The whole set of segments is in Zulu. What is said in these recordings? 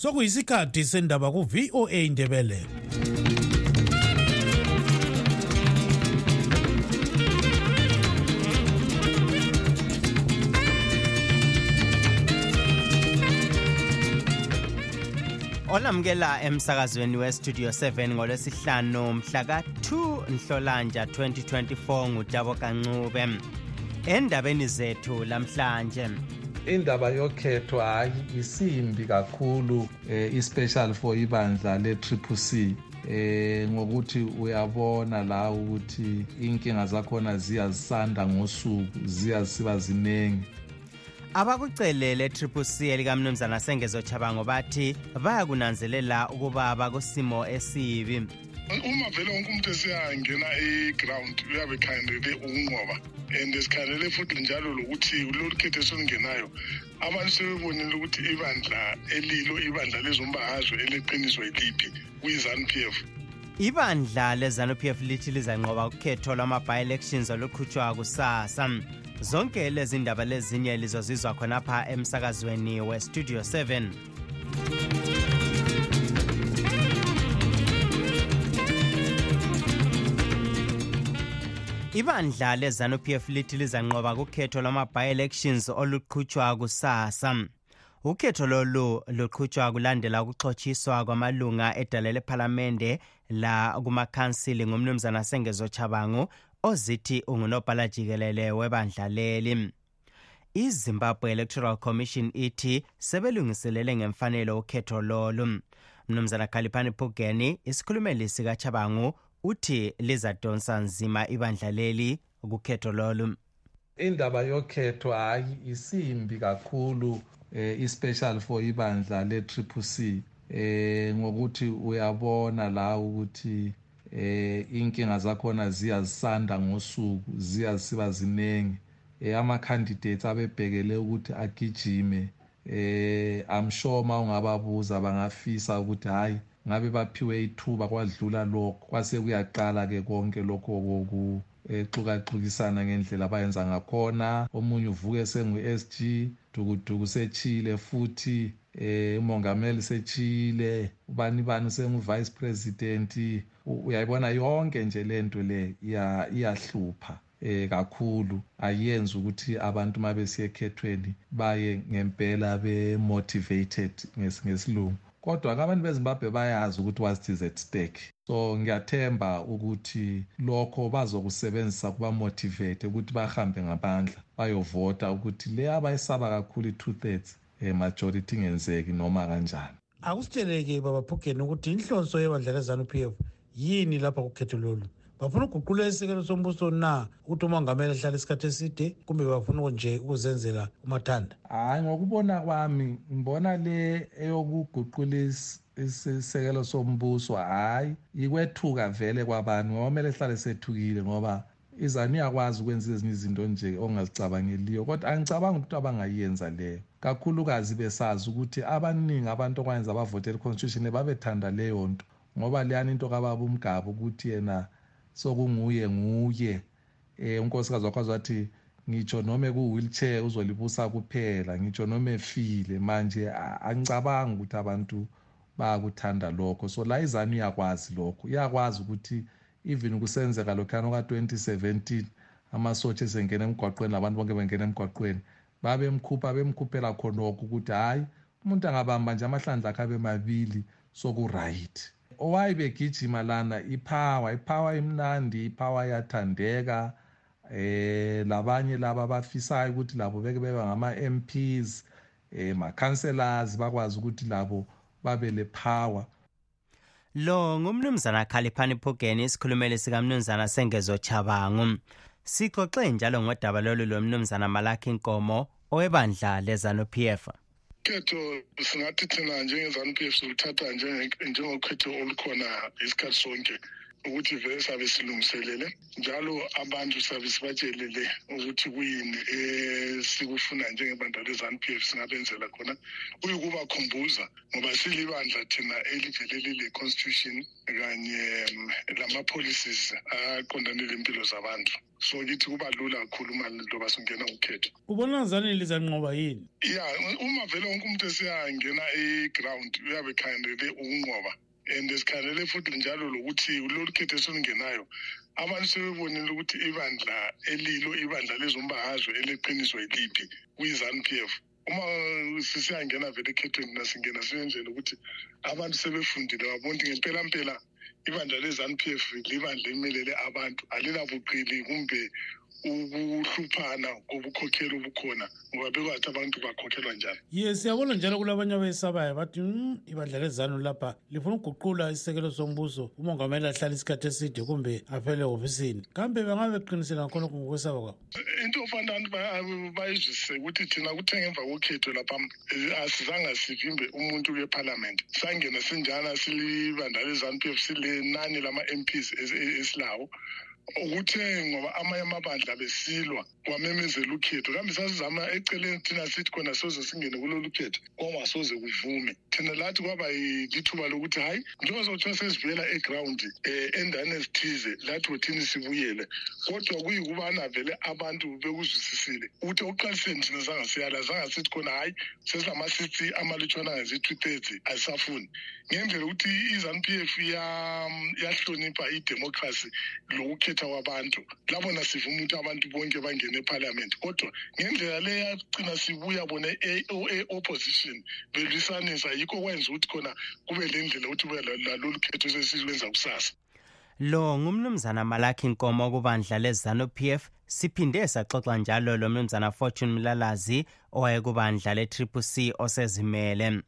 sokuyisikhathi sendaba ku-voa indebele olamukela emsakazweni westudio 7 ngolwesihlanu mhla ka-2 nhlolanja 2024 ngutabo kancube. Endabeni zethu lamhlanje indaba yokhetho hayi isimbi kakhulu eh, especially for ibandla le-triple c eh ngokuthi uyabona la ukuthi inkinga zakhona ziyazisanda ngosuku ziyasiba ziningi. Abakucelele triple c elikamnumzana sengezo chabango bathi bayakunanzelela ukuba bakusimo esibi. Uma vele wonke umuntu esiyangena e-ground uyabe ekhangelele ukunqoba. And sikhangelele futhi njalo lokuthi lolu khetho esolungenayo abantu sebebonile ukuthi ibandla elilo ibandla lezombahazwe eleqiniswa yiliphi kuyi-zanu p f. Ibandla lezanu p f lithi lizanqoba ukhetho lwama-bi-elections oluqhutshwa kusasa. Zonke lezi ndaba lezinye lizozizwa khonapha emsakazweni westudio 7 ibandla lezanup f lithi lizanqoba kukhetho lwama-bi-elections oluqhutshwa kusasa. Ukhetho lolu luqhutshwa kulandela ukuxhotshiswa kwamalunga edala lephalamende la kumakhansili ngumnumzana sengezo chabangu ozithi ungunobhala jikelele webandla leli. Izimbabwe electoral commission ithi sebelungiselele ngemfanelo ukhetho lolu. Mnumzana khaliphani phugeni isikhulumeli sikachabangu uthi lizadonsa nzima ibandla leli kukhetho lolu. Indaba yokhetho hayi isimbi kakhulu eh, especially for ibandla le-triple c eh, ngokuthi uyabona la ukuthi eh inkinga zakhona ziyazisanda ngosuku ziyasiba ziningi. Eh ama-candidates abebhekele ukuthi agijime eh i'm sure uma ungababuza bangafisa ukuthi hhayi ngabe baphiwe ithuba kwadlula lokho kwase kuyaqala-ke konke lokho exukaxukisana ngendlela abayenza ngakhona. Omunye uvuke sengu-s g dukuduku sechile futhi eh umongameli sechile ubani bani sengu-vice president? Uyayibona yonke nje lento le iyahlupha eh kakhulu. Ayenzi ukuthi abantu mabesiya ekhethweni baye ngempela be-motivated ngesilungu kodwa ke abantu bezimbabwe bayazi ukuthi what is at stake. So ngiyathemba ukuthi lokho bazokusebenzisa kubamotivate ukuthi bahambe ngabandla bayovota ukuthi le abayisaba kakhulu i-two thirds um majority ingenzeki noma kanjani. Akusitsheleke baba phugeni ukuthi inhlonso yebandla lezanu p f yini lapha kukhetho lolu bafuna ukuguqula isekelo sombuso na? Ukuthi umongameli ahlale isikhathi eside kumbe bafuna nje ukuzenzela umathanda? Hhayi ngokubona kwami ngibona le eyokuguqula isisekelo sombuso hhayi ikwethuka vele kwabantu ngoba kumele hlale sethukile ngoba izani iyakwazi ukwenza ezinye izinto nje ongazicabangeliyo kodwa angicabanga ukuthi abangayenza leyo kakhulukazi besazi ukuthi abaningi abantu okwayenza abavotela i-constitution babethanda leyo nto ngoba leyani into kababa umgaba ukuthi yena sokunguye nguye. Eh unkosikazi wakwazi wathi ngitsho noma ku-wheelchair uzolibusa kuphela ngitsho noma efile. Manje angicabanga ukuthi abantu bayakuthanda lokho. So la izanu iyakwazi lokho. Iyakwazi ukuthi even kusenzeka lokhuyana oka-2017 amasotsha esengena emgwaqweni labantu bonke bengena emgwaqweni babemkhupha bemkhuphela khonokho ukuthi hhayi umuntu angabamba nje amahlandla akhe abe mabili sokurayithi owayebegijima lana ipower ipower imnandi ipower iyathandeka eh labanye laba abafisayo ukuthi labo beke beba ngama-mps eh ma-councellors bakwazi ukuthi labo babe le power lo ngumnumzana khaliphani phugeni isikhulumeli sikamnumzana sengezo chabangu sixoxe njalo ngodaba lolu lomnumzana malakhi nkomo owebandla lezanu-p f. ukhetho singathi thina njengezanu p f siluthatha njengokhetho olukhona isikhathi sonke ukuthi vele sabe silungiselele njalo abantu sabe sibatshelele ukuthi kuyini esikufuna njengebandla lezanu p f singabenzela khona. Kuyikubakhumbuza ngoba silibandla thina elivelele le-constitution kanye lama-policies aqondane lempilo zabantu so kithi kuba lula kakhulu uma loba singena ukhetho ubona zani lizanqoba yini? Ya uma vele wonke umuntu esiyangena e-ground uyabe khandele ukunqoba. And sikhandele futhi njalo lokuthi lolu khetho esolungenayo abantu sebebonile ukuthi ibandla elilo ibandla lezombahazwe eleqiniso yiliphi kuyi-zanu p f. Uma sisiyangena vele ekhethweni nasingena siyenzela ukuthi abantu sebefundile babona ukuthi ngempela mpela ibandla le-zanu p f libandla elimelele abantu alilabuqili kumbe ukuhluphana kobukhokheli obukhona. Ngoba bekwathi abantu bakhokhelwa njani? Ye siyabona njalo kulabanye abesabayo bathi "Mm, ibandla lezanu lapha lifuna ukuguqula isisekelo sombuso. Umongameli ahlala isikhathi eside kumbe afele ehofisini kambe bengabe beqinisela ngakhonokho ngokwesaba kwabo? Into ofanele abantu ba- bayizwisise ukuthi thina kuthe ngemva kokhetho lapha asizange sivimbe umuntu kephalamende sangena sinjana silibandla le-zanu p f silenani lama-m ps es- es- esilawo ukuthe ngoba amanye amabandla besilwa kwamemezela ukhetho. Kambe sasizama eceleni thina sithi khona soze singene kulolu khetho. Kwangasoze kuvume. Thina lathi kwaba lithuba lokuthi hhayi njengoba sokuthiwa sesivela egrawundi um endaweni ezithize lathi wothini sibuyele? Kodwa kuyikubana vele abantu bekuzwisisile ukuthi okuqaliseni thina zange siyala zange sithi khona hhayi sesilama-sithi amalutshwana angazi-two thirds asisafuni ngendlela ukuthi i-zanu p f yahlonipha idemocracy lokukhetha kwabantu. Labona sivuma ukuthi abantu bonke bangene ephalamende kodwa ngendlela le yagcina sibuya bona e- o- e-opposition belwisanisa yikho kwenza ukuthi khona kube le ndlela ukuthi kube la- lalolu khetho sesilwenza kusasa. Lo ngumnumzana malakhi nkomo kubandla lezanu pf siphinde saxoxa njalo lo mnumzana fortune mlalazi owayekubandla le-triple c osezimele.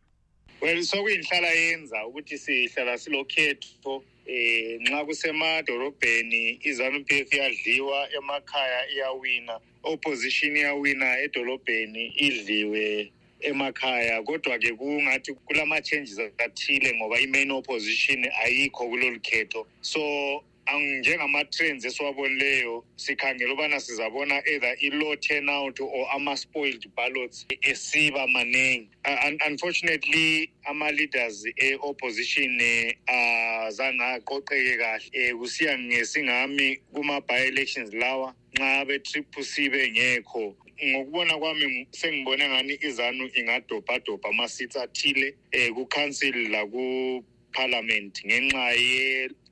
Well sokuyinhlala yenza ukuthi sihlala silokhetho eh nxa kusemadorobheni izanu p f iyadliwa emakhaya iyawina opposition iyawina edolobheni idliwe emakhaya. Kodwa-ke kungathi kulama-changes athile ngoba i-main opposition ayikho kulolu khetho. So ang- njengama-trends esiwabonileyo sikhangela ubana sizabona either i-low turnout or ama-spoiled ballots esiba maningi. Uh, un- unfortunately ama-leaders e-opposition eh, azange aqoqeke kahle. Um kusiya ngesingami kuma-by-elections lawa nxa abe-triple c bengekho ngokubona kwami sengibone ngani izanu ingadobhadobha ama-seats athile um ku-council laku-parliament ngenxa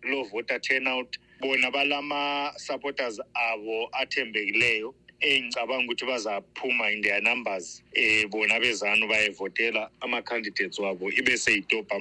ye-low voter turnout bona balama-supporters abo athembekileyo engicabanga ukuthi bazaphuma in their numbers. Eh bona bezanu bayevotela ama-candidates wabo ibe seyidobha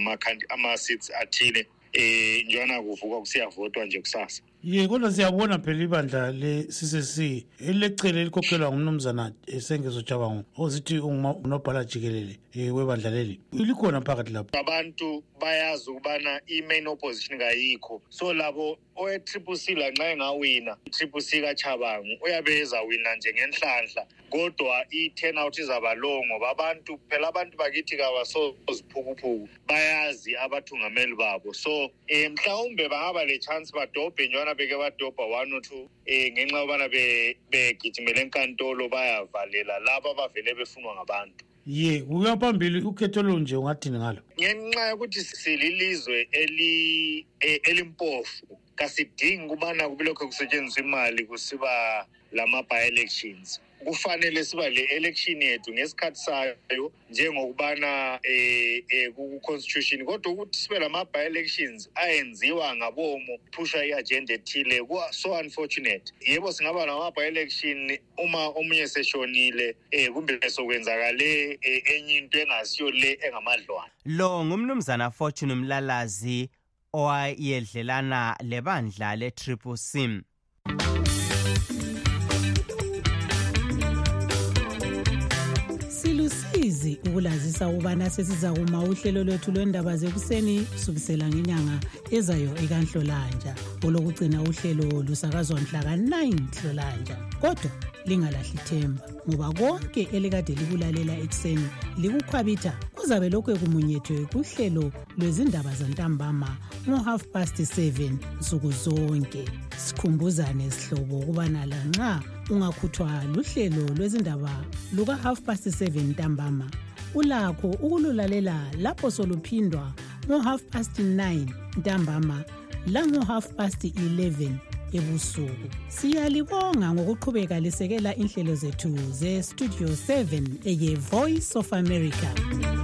ama-seats athile. Eh njana kuvuka kusiyavotwa nje kusasa ye kodwa siyabona phela ibandla le-ccc elilecele elikhokhelwa ngumnumzana esengezo jabango ozithi ungunobhala jikelele um webandla leli. Likhona phakathi lapho. Abantu bayazi ukubana i-main opposition kayikho. So labo owe-triple c lanxa engawina i-triple c kachabangu uyabe ezawina nje ngenhlanhla. Kodwa i-turnout izaba low ngoba abantu phela abantu bakithi kabasoziphukuphuku bayazi abathungameli babo. So um mhlawumbe bangaba le chance badobhe njengana beke badobha one or two um ngenxa yobana be- begijimele enkantolo bayavalela labo abavele befunwa ngabantu. Ye kuya phambili ukhetho lo nje ungathini ngalo? Ngenxa yokuthi sililizwe eli eh, elimpofu kasidingi ukubana kubelokho kusetshenziswa imali kusiba lama-by-elections. Kufanele siba le election yethu ngesikhathi sayo njengokubana eh, eh, ku-constitution. Kodwa ukuthi sibe lama-by-elections ayenziwa ngabomo phushwa i-agenda ethile kuwa so unfortunate. Yebo singaba lama-by-election uma omunye seshonile um kumbe sokwenzakale eh, enye into engasiyo le engamadlwana. Lo ngumnumzana fortune mlalazi owayedlelana lebandla le-triple c silusizi ukulazisa ukubana sesizakuma uhlelo lwethu lwendaba zekuseni kusukisela ngenyanga ezayo ekanhlolanja olokugcina uhlelo lusakazwa mhla ka-9 hlolanja kodwa lingalahli themba ngoba konke elikade likulalela ekuseni likukhwabitha kuzabe lokhu ekumunyethwe kuhlelo lwezindaba zantambama ngo-half past 7 nsuku zonke. Sikhumbuzane sihlobo ukubana lanxa ungakhuthwa luhlelo lwezindaba luka-half past 7 ntambama ulakho ukululalela lapho soluphindwa ngo-half past 9 ntambama lango-half past 11 ebusuku. Siyalibonga ngokuqhubeka lisekela inhlelo zethu ze-studio 7 eye-voice of america.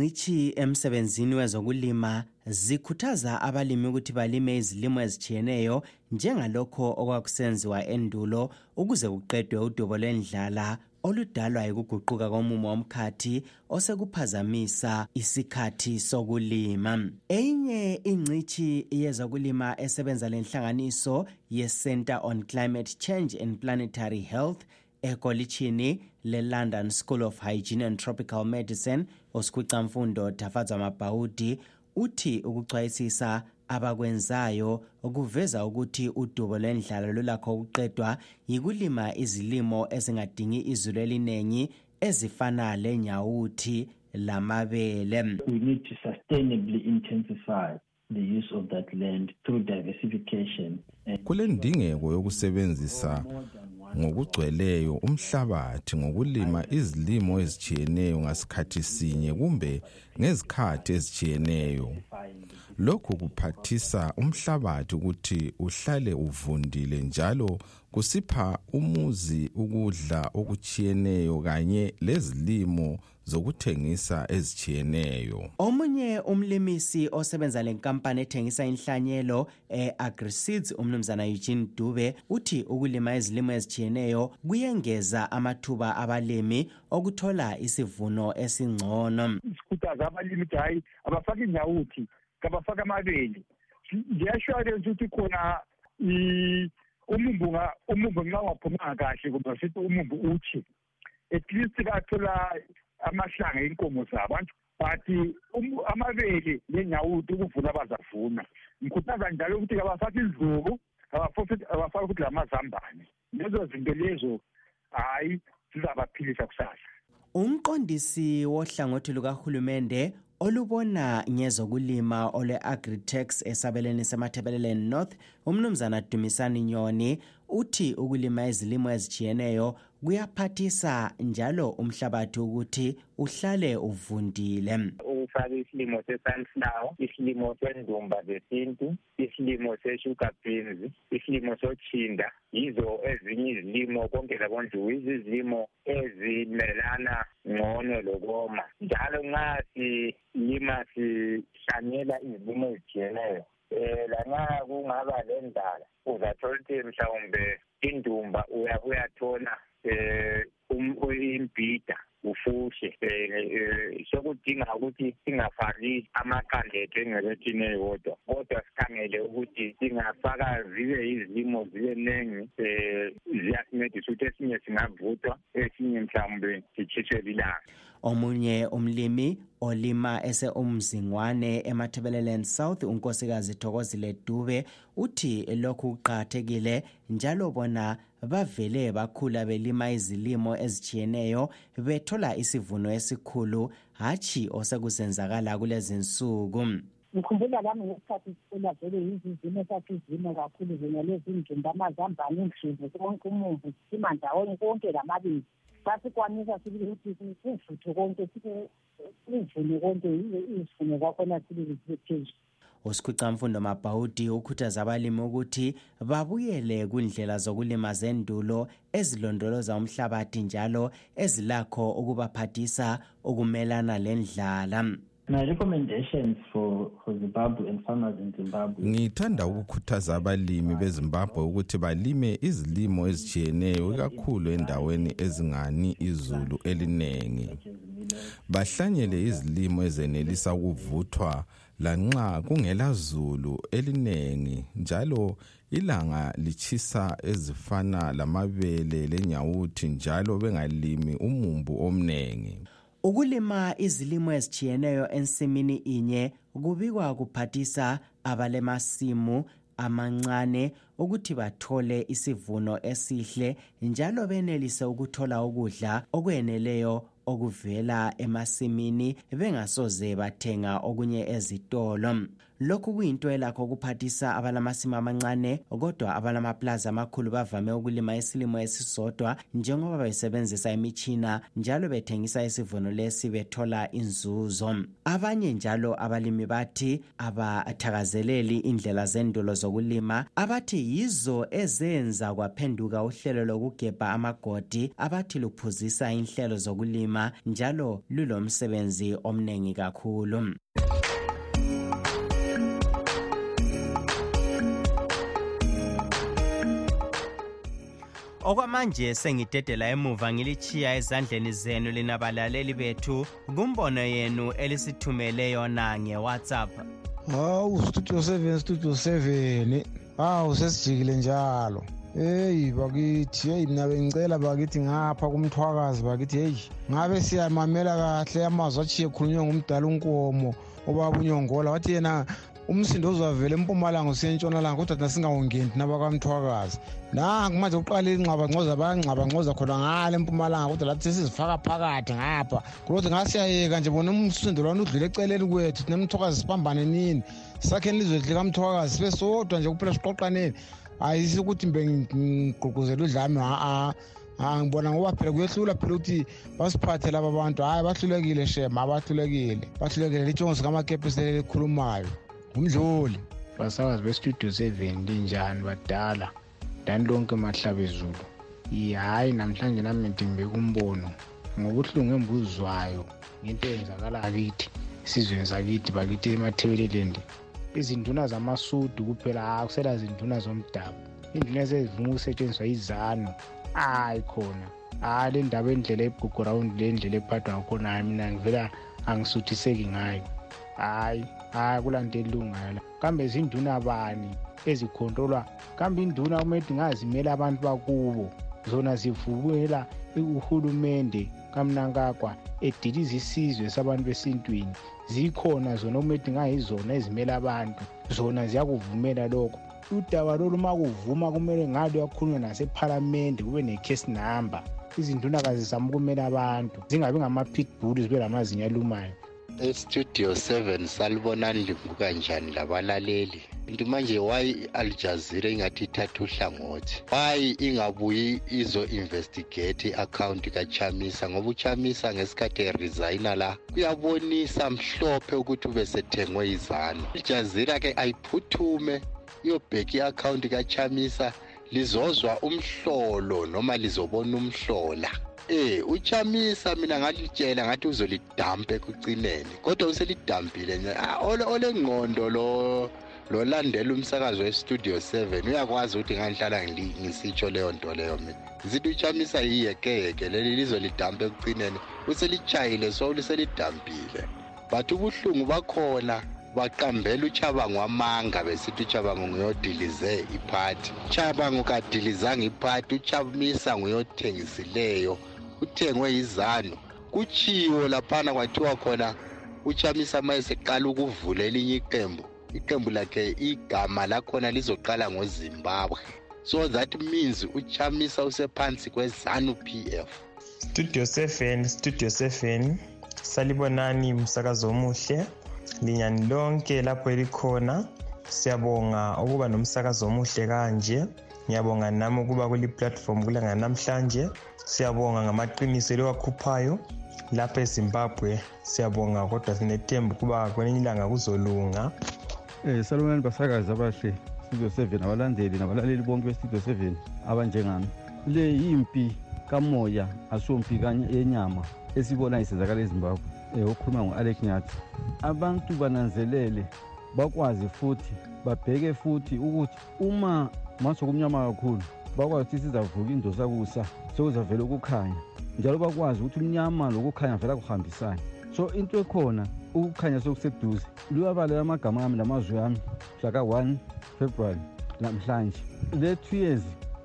Ingcitshi emsebenzini wezokulima zikhuthaza abalimi ukuthi balime izilimo ezitshiyeneyo njengalokho okwakusenziwa endulo ukuze kuqedwe udubo lwendlala oludalwa yikuguquka komumo womkhathi osekuphazamisa isikhathi sokulima. Eyinye ingcitshi yezokulima esebenza lenhlanganiso ye-center on climate change and planetary health ekolitshini le-london school of hygiene and tropical medicine usikhwicamfundo dafadzwa mabhawudi uthi ukuchwayisisa abakwenzayo kuveza ukuthi udubo lwendlala lulakho ukuqedwa yikulima izilimo ezingadingi izulu eliningi ezifana lenyawuthi lamabele. We need to sustainably intensify the use of that land through diversification kulendingeko yokusebenzisa ngokugcweleyo umhlabathi ngokulima izilimo ezitshiyeneyo ngasikhathi sinye kumbe ngezikhathi ezitshiyeneyo. Lokhu kuphathisa umhlabathi ukuthi uhlale uvundile njalo kusipha umuzi ukudla okutshiyeneyo kanye lezilimo zokuthengisa ezitshiyeneyo. Omunye umlimisi osebenza lenkampani ethengisa inhlanyelo e-agriseeds umnumzana eugene dube uthi ukulima izilimo ezitshiyeneyo kuyengeza amathuba abalimi okuthola isivuno esingcono. Sikhuthaza abalimi ukuthi hhayi abafake inyawuthi kabafake amabele. Ngiyashwarensi ukuthi khona umumbu umumbu nxa ungaphumanga kahle kumbe sithi umumbu uthi at least bathola amahlanga enkomo zabo. But amabele lenyawuthi ukuvuna bazavuna ngikhuthaza njalo ukuthi kabafake izluku abafake futhi lamazambane lezo zinto lezo hhayi zizabaphilisa kusasa. Umqondisi wohlangothi lukahulumende olubona ngezokulima olwe-agritex esabelweni semathebeleleni north umnumzana dumisani nyoni uthi ukulima izilimo ezitshiyeneyo kuyaphathisa njalo umhlabathi ukuthi uhlale uvundile. Ukufaka isilimo se-sunflower isilimo sendumba zesintu isilimo se-sugar beans isilimo sochinda. Yizo ezinye izilimo konke labonjuku izizilimo ezimelana ngcono lokoma. Njalo nxa silima sihlanyela izilimo ezitshiyeneyo um lanxa kungaba lendala uzathola ukuthi mhlawumbe indumba uyabe uyathola um imbhida ufushe um sokudinga ukuthi singafaki amaqanda ethu engcebethini eyodwa. Kodwa sikhangele ukuthi singafaka zibe izilimo zibe ningi um ziyasincedisa ukuthi esinye singavuthwa esinye mhlawumbe sitshisele ilanga omunye umlimi olima ese-umzingwane emathebeleland south unkosikazi thokozile dube uthi lokhu kuqakathekile njalo bona bavele bakhula belima izilimo ezitshiyeneyo bethola isivuno esikhulu hatshi osekusenzakala kulezi nsuku. Ngikhumbula lami ngesikhathi sikhula vele yizizimo sasizime kakhulu zina lezi ndumba amazambane indlubu konke umumbu sisima ndawonye konke lamabili. Sasikwanisa sibili ukuthi kuvuthe konke kuvune konke izivuno kwakhona sibili zibe phezulu usikhwicamfundo mabhawudi ukhuthaza abalimi ukuthi babuyele kundlela zokulima zendulo ezilondoloza umhlabathi njalo ezilakho ukubaphathisa ukumelana lendlala my recommendations for, for zimbabwe and farmers in zimbabwe. Ngithanda ukukhuthaza abalimi bezimbabwe ukuthi balime izilimo ezitshiyeneyo ikakhulu endaweni ezingani izulu elinengi. Bahlanyele izilimo ezenelisa ukuvuthwa lanxa kungela zulu elinengi njalo ilanga lichisa ezifana lamabele lenyawuthi njalo bengalimi umumbu omnengi. Ukulima izilimo ezitshiyeneyo ensimini inye kubikwa kuphathisa abalemasimu amancane ukuthi bathole isivuno esihle njalo benelise ukuthola ukudla okweneleyo okuvela emasimini bengasoze bathenga okunye ezitolo. Lokhu kuyinto elakho ukuphathisa abalamasimu amancane kodwa abalamaplazi amakhulu bavame ukulima isilimo esisodwa njengoba besebenzisa imitshina njalo bethengisa isivuno lesi bethola inzuzo. Abanye njalo abalimi bathi abathakazeleli indlela zendulo zokulima abathi yizo ezenza kwaphenduka uhlelo lokugebha amagodi abathi luphuzisa inhlelo zokulima njalo lulomsebenzi omningi kakhulu. Okwamanje sengidedela emuva ngilichiya ezandleni zenu lina balaleli bethu kumbono yenu elisithumele yona ngewhatsapp. Hawu studio 7 studio 7 hawu sesijikile njalo. Heyi bakithi heyi mina bengicela bakithi ngapha kumthwakazi bakithi heyi ngabe siyamamela kahle amazwi achiye khulunywe ngumdala unkomo obaba unyongola wathi yena umsindo uzavela empumalanga usiya entshonalanga kodwa thina singawungeni thina bakamthwakazi nangu manje kuqala ingxabangcoza bayangxabangcoza khona ngale empumalanga kodwa lathi sesizifaka phakathi ngapha. Kulokuthi ngasiyayeka nje bona umsindo lwana udlule eceleni kwethu thina emthwakazi sibambane nini? Sakheni ilizwe likamthwakazi sibe sodwa nje kuphela siqoqaneni ayisi ukuthi mbe ngigqugquzela udlame ha-a ha ngibona ngoba phela kuyehlula phela ukuthi basiphathe laba bantu. Hhayi bahlulekile shema bahlulekile. Bahlulekile litshongozi kamakepisi elikhulumayo ngumdluli basakazi bestudio seven linjani badala? Dani lonke mahlaba ezulu hhayi namhlanje nami ngidingibeka umbono ngobuhlungu embuzwayo ngento eyenzakala kithi esizweni sakithi bakithi emathebeleland izinduna zamasudu kuphela akusela zinduna zomdabu. Induna ezivuma ukusetshenziswa izano hayi khona hayi le ndaba endlela egugurawundi le ndlela ephathwa ngakhona hayi mina ngivela angisuthiseki ngayo. Hayi hayi kulanto elungayo la. Kambe zinduna bani ezikhontrolwa? Kambe induna kumele ngazimela abantu bakubo? Zona zivukela uhulumende kamnankagwa ediliza isizwe sabantu besintwini. Zikhona zona okumele ngayizona ezimela abantu. Zona ziyakuvumela lokho. Udaba lolu uma kuvuma kumele ngalo yakhulunywa nasephalamende kube necase number. Izinduna kazizama ukumela abantu. Zingabi ngama-pitbull zibe lamazinyo alumayo estudio 7 salibonani livuka njani labalaleli? Nti manje why i-al jazeera ingathi ithatha uhlangothi? Why ingabuyi izo-investigate i-akhawunti kachamisa? Ngoba uchamisa ngesikhathi eresigna la kuyabonisa mhlophe ukuthi ubesethengwe izano ijazeera-ke ayiphuthume iyobheka i-akhawunti kachamisa lizozwa umhlolo noma lizobona umhlola. Eh uchamisa mina ngalitshela ngathi uzolidampa ekucineni kodwa uselidampile nje. Olengqondo lo lolandela umsakazo westudio 7 uyakwazi ukuthi ngangihlala ngisitsho leyo nto leyo mina. Zithi uchamisa yiyekeyeke leli lizolidampa ekucineni. Uselichayile so liselidampile but ubuhlungu bakhona baqambela uchabango wamanga besithi uchabango nguyodilize iphathi uchabango kadilizanga iphathi uchamisa nguyothengisileyo. Uthengwe yizano kuchiwo laphana kwathiwa khona uchamisa ma eseqala ukuvula elinye iqembu. Iqembu lakhe igama lakhona lizoqala ngozimbabwe. So that means uchamisa usephansi kwezanu p f. Studio 7 studio 7 salibonani umsakazo omuhle linyani lonke lapho elikhona. Siyabonga ukuba nomsakazo omuhle kanje. Ngiyabonga nami ukuba kuli platform kulanga namhlanje. Siyabonga ngamaqiniso eliwakhuphayo. Lapha ezimbabwe siyabonga kodwa sinethemba ukuba kwelinye ilanga kuzolunga. Um salonani basakazi abahle studio seven abalandeli nabalaleli bonke bestudio seven abanjengami. Le yimpi kamoya asompi yenyama esibona isenzakala ezimbabwe um okhuluma ngu-alec nyathi abantu bananzelele bakwazi futhi babheke futhi ukuthi uma masokumnyama kakhulu bakwazi ukuthi sizavuka indosakusa sekuzavela ukukhanya. Njalo bakwazi ukuthi umnyama lokukhanya vela kuhambisane so into ekhona ukukhanya sokuseduze luyabalela amagama ami lamazwi ami mhlaka 1 february namhlanje. Le two years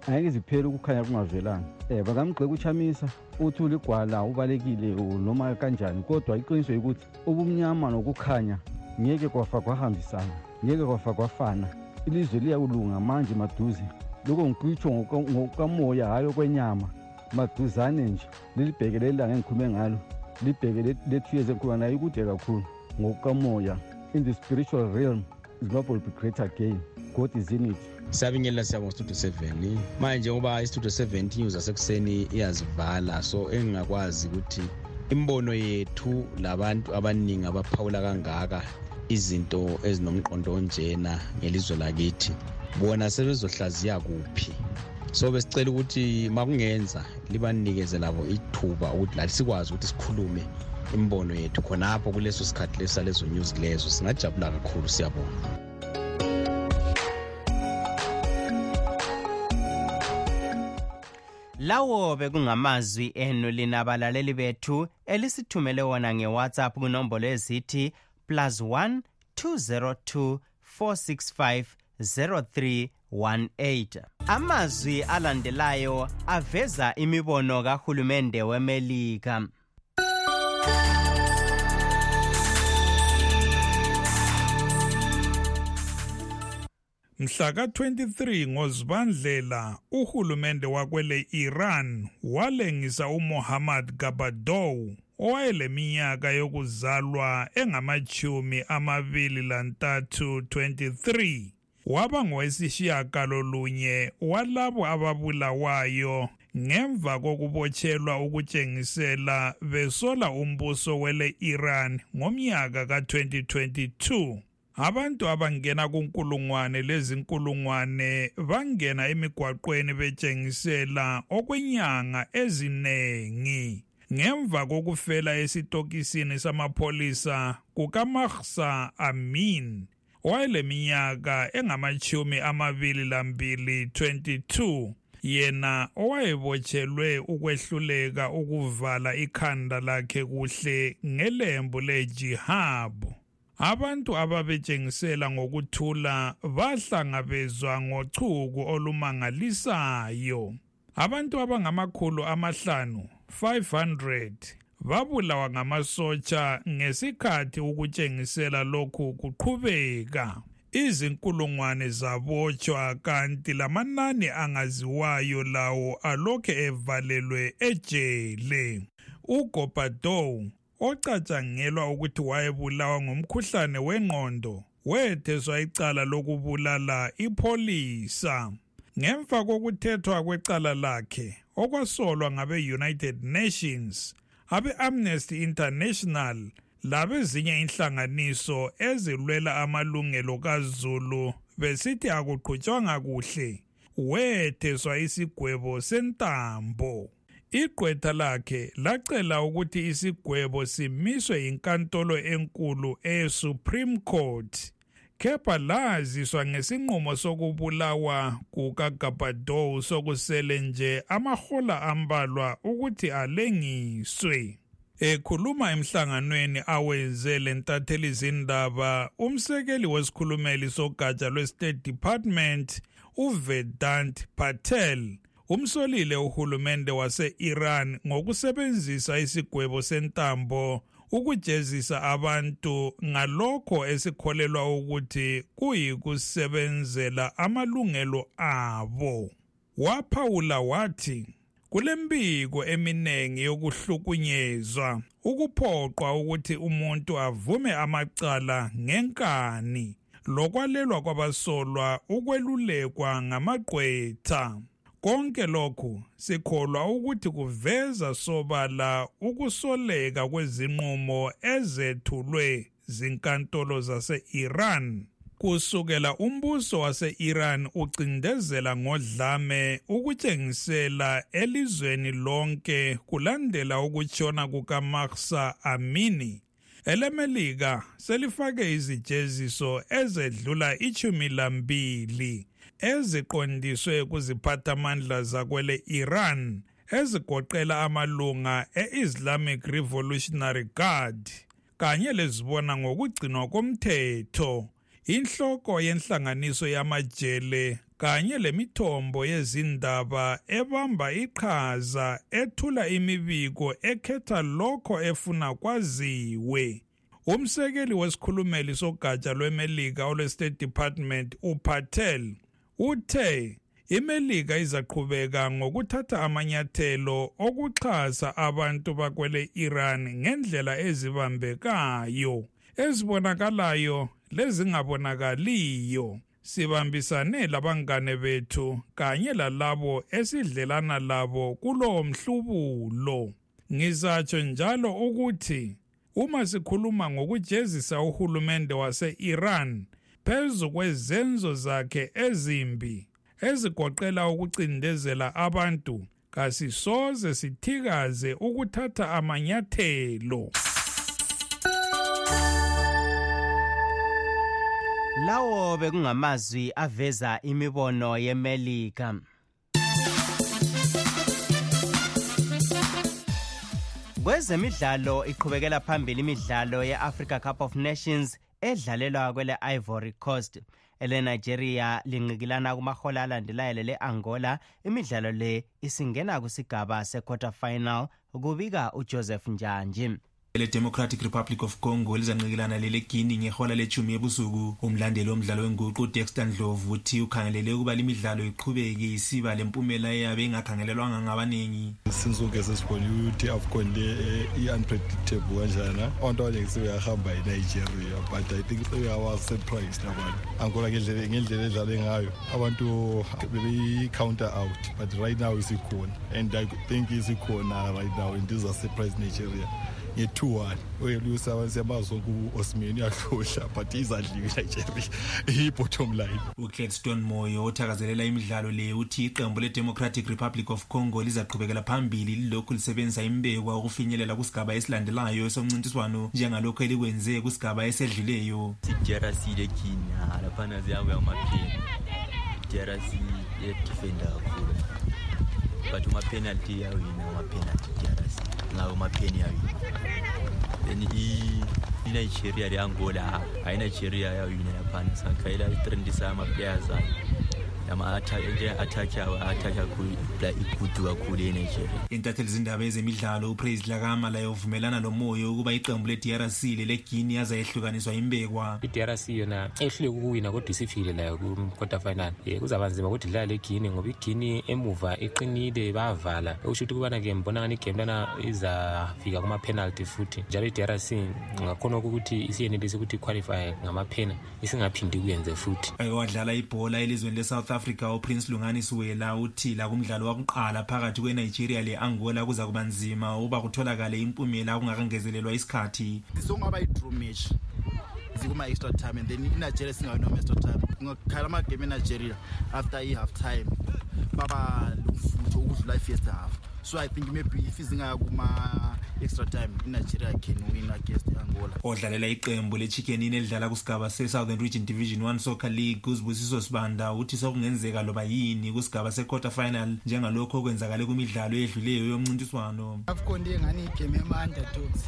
angeke ziphele ukukhanya kungavelanga. Um bangamgxeka uchamisa uthi uligwala ubalekile noma kanjani. Kodwa iqiniso yikuthi ubumnyama nokukhanya ngeke kwafa kwahambisana ngeke kwafa kwafana. Ilizwe liyakulunga manje maduze. Lokho ngikutsho ngokamoya hhayi okwenyama. Maduzane nje lilibheke leli langa engikhulume ngalo. Libheke le two years engikhuluma nayo ikude kakhulu. Ngokukamoya in the spiritual realm zimbabwe will be great again god is in it. Siyabingelela siyabonga studio seven. Manje ngoba istudio seven news zasekuseni iyazivala so engingakwazi ukuthi imbono yethu labantu abaningi abaphawula kangaka izinto ezinomqondo onjena ngelizwe lakithi bona sebezohlaziya kuphi? So besicela ukuthi makungenza libanikeze labo ithuba ukuthi lathi sikwazi ukuthi sikhulume imbono yethu khonapho kuleso sikhathi leso salezo news lezo singajabula kakhulu siyabonga. Lawo bekungamazwi enu lina balaleli bethu elisithumele wona ngewhatsapp kunombolo ezithi plus 1 202 465 0318 amazwi alandelayo aveza imibono kahulumende wemelika. Mhla ka-23 ngozibandlela uhulumende wakwele Iran walengisa uMohammad Gabadow owayeleminyaka yokuzalwa engamachumi amabili lantathu 23 waba ngowesishiyagalolunye walabo ababulawayo ngemva kokubotshelwa ukutshengisela besola umbuso wele Iran ngomnyaka ka-2022 abantu abangena kunkulungwane lezinkulungwane bangena emigwaqweni betshengisela okwenyanga ezinengi. Ngemva kokufela esitokisini samapholisa kukamahsa amin owayeleminyaka engamachumi amabili lambili 22 yena owayebotshelwe ukwehluleka ukuvala ikhanda lakhe kuhle ngelembu lejihabu abantu ababetshengisela ngokuthula bahlangabezwa ngochuku olumangalisayo. Abantu abangamakhulu amahlanu 500 babulawa ngamasotsha ngesikhathi ukutshengisela lokhu kuqhubeka. Izinkulungwane zabotshwa kanti lamanani angaziwayo lawo alokhe evalelwe ejele. Ugobadow ocatshangelwa ukuthi wayebulawa ngumkhuhlane wengqondo wetheswa icala lokubulala ipholisa. Ngemva kokuthethwa kwecala lakhe okwasolwa ngabe-united nations abe-amnesty international labezinye inhlanganiso ezilwela amalungelo kazulu besithi akuqhutshwanga kuhle wetheswa isigwebo sentambo. Igqwetha lakhe lacela ukuthi isigwebo simiswe yinkantolo enkulu e-supreme court. Kepha laziswa ngesinqumo sokubulawa kukagabadow sokusele nje amahola ambalwa ukuthi alengiswe. Ekhuluma emhlanganweni awenze lentatheli zindaba umsekeli wesikhulumeli sogatsha lwe-state department uvedant patel umsolile uhulumende wase-Iran ngokusebenzisa isigwebo sentambo ukujezisa abantu ngalokho esikholelwa ukuthi kuyikusebenzela amalungelo abo. Waphawula wathi kulembiko eminengi yokuhlukunyezwa ukuphoqwa ukuthi umuntu avume amacala ngenkani lokwalelwa kwabasolwa ukwelulekwa ngamagqwetha. Konke lokhu sikholwa ukuthi kuveza sobala ukusoleka kwezinqumo ezethulwe zinkantolo zase-Iran. Kusukela umbuso wase-Iran ucindezela ngodlame ukutshengisela elizweni lonke kulandela ukutshona kukaMahsa Amini. Elemelika selifake izijeziso ezedlula ichumi lambili. Eziqondiswe kuziphathamandla zakwele Iran ezigoqela amalunga e-Islamic Revolutionary Guard kanye lezibona ngokugcinwa komthetho inhloko yenhlanganiso yamajele kanye lemithombo yezindaba ebamba iqhaza ethula imibiko ekhetha lokho efuna kwaziwe. Umsekeli wesikhulumeli sogatsha lwemelika olwe-state department upatel uthe imelika izaqhubeka ngokuthatha amanyathelo okuxhasa abantu bakwele Iran ngendlela ezibambekayo ezibonakalayo lezingabonakaliyo. Sibambisane labangane bethu kanye lalabo esidlelana labo kulowo mhlubulo. Ngizatsho njalo ukuthi uma sikhuluma ngokujezisa uhulumende wase-Iran phezu kwezenzo zakhe ezimbi ezigoqela ukucindezela abantu kasisoze sithikaze ukuthatha amanyathelo. Lawo bekungamazwi aveza imibono yemelika. Kwezemidlalo iqhubekela phambili imidlalo ye-africa cup of nations edlalelwa kwele-ivory coast. Elenigeria linqikilana kumahola alandelayo lele-angola imidlalo le isingena kusigaba se-quarter final kubika ujoseph njanji le-democratic republic of congo lizanqikelana leleguini ngehola lechumi ebusuku. Umlandeli womdlalo wenguqu udexter ndlovu uthi ukhangelele ukuba limidlalo iqhubeke isiba lempumela eyabe ingakhangelelwanga ngabaningi. Sinsuke sesibone ukuthi afcon le i-unpredictable kanjana abantu abaningi sebeyahamba enigeria but i think sebeyawa-surprised abantu angola ngendlela edlale ngayo. Abantu bebeyi-counter out but right now isikhona. And i think isikhona right now and iza-surprise nigeria. Nge-two-one oyelusa siyamazi ku-osman uyahlohla but izadliwe nigeria iyi-bottom line. Ucladston moyo othakazelela imidlalo le uthi iqembu le-democratic republic of congo lizaqhubekela phambili lilokhu lisebenzisa imbekwa ukufinyelela kusigaba esilandelayo somncintiswano njengalokhu elikwenze kusigaba esedluleyo. Idrac yedifenda kakhulu. But umapenalty yawina umapenalty idrac nago mapeni yayo. Then i i nigeria da angola ai nigeria yayo ina ya panisa kaila disa mafi mapea zai intatheli zindaba ezemidlalo upraise lakama laye uvumelana lomoyo ukuba iqembu le-drc lelegini azayehlukaniswa imbekwa i-drc yona ehluleke ukuwina kodwa isifile layo ku-quarter final. Um kuzaba nzima ukuthi le legini ngoba igini emuva iqinile bavala okusho ukuthi kubana-ke mbonakani igame lana izafika kuma-penalty futhi. Njalo i-drc ngakhona ukuthi isiyenelise ukuthi iqualify ngamaphena isingaphindi kuyenze futhi. Wadlala ibhola elizweni le-south africa uprince lungani uthi la kumdlalo wakuqala phakathi kwenigeria le-angola kuza kuba nzima ukuba kutholakale impumela kungakangezelelwa isikhathi. Sokungaba yi-draw match zikuma-extra time and then inigeria singawinoma extra time. Kungakhala amagame enigeria after i-half time baba lomfutho ukudlula i-first half. So i think maybe if izingaya kuma-extra time inigeria can win against angola. Odlalela iqembu le-chickenin elidlala kusigaba se-southern region division 1 soccer league uzibusiso sibanda uthi sokungenzeka loba yini kusigaba se-quarter final njengalokho okwenzakale kwimidlalo edluleyo yomncintiswano. Afcon ndiye ngani igame yama-underdogs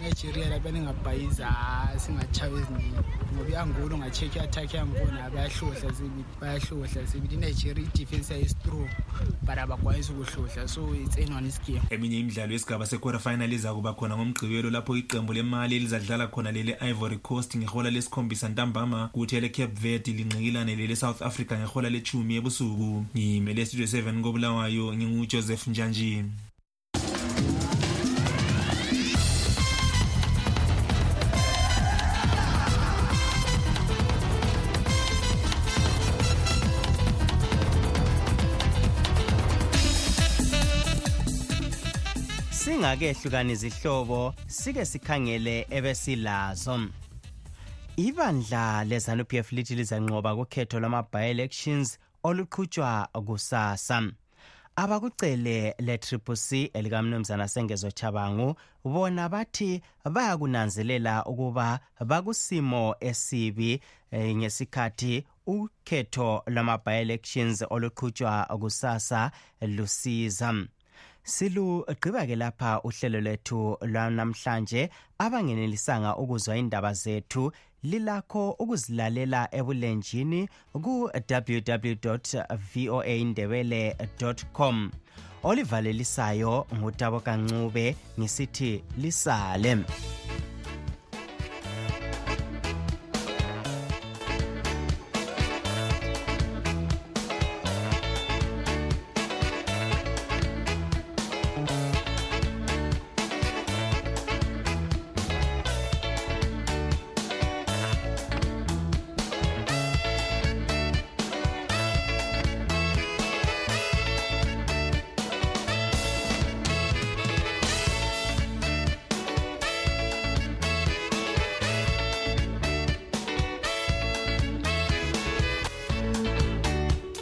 nigeria labani ngabhayiza singatshawa eziningi. Ngoba i-angola ungachekha i-attack yangkhona bayahlohla sibili bayahlohla sibili inigeria idefense yayi-strong but abakwanisi ukuhlohla so it's anyone is game eminye imidlalo yesigaba se-quarter final iza kuba khona ngomgqibelo lapho iqembu lemali elizadlala khona lele-ivory coast ngehola lesikhombisa ntambama kuthi ele-cape verde linqikilane lele-south africa ngehola lechumi ebusuku. Ngimele studio 7 kobulawayo ngingujoseph njanji singake hlukana sike sikhangele ebesilazo. Ibandla lezanup f lithi lizanqoba kukhetho lwama-bi-elections oluqhutshwa kusasa. Abakucele le-triple c elikamnumzana sengezo chabangu bona bathi bayakunanzelela ukuba bakusimo esibi eh, ngesikhathi ukhetho lwama-bi-elections oluqhutshwa kusasa lusiza. Silugqiba-ke lapha uhlelo lwethu lwanamhlanje abangenelisanga ukuzwa indaba zethu lilakho ukuzilalela ebulenjini ku-www voa indebele com. Olivalelisayo ngutabo kancube ngisithi lisale.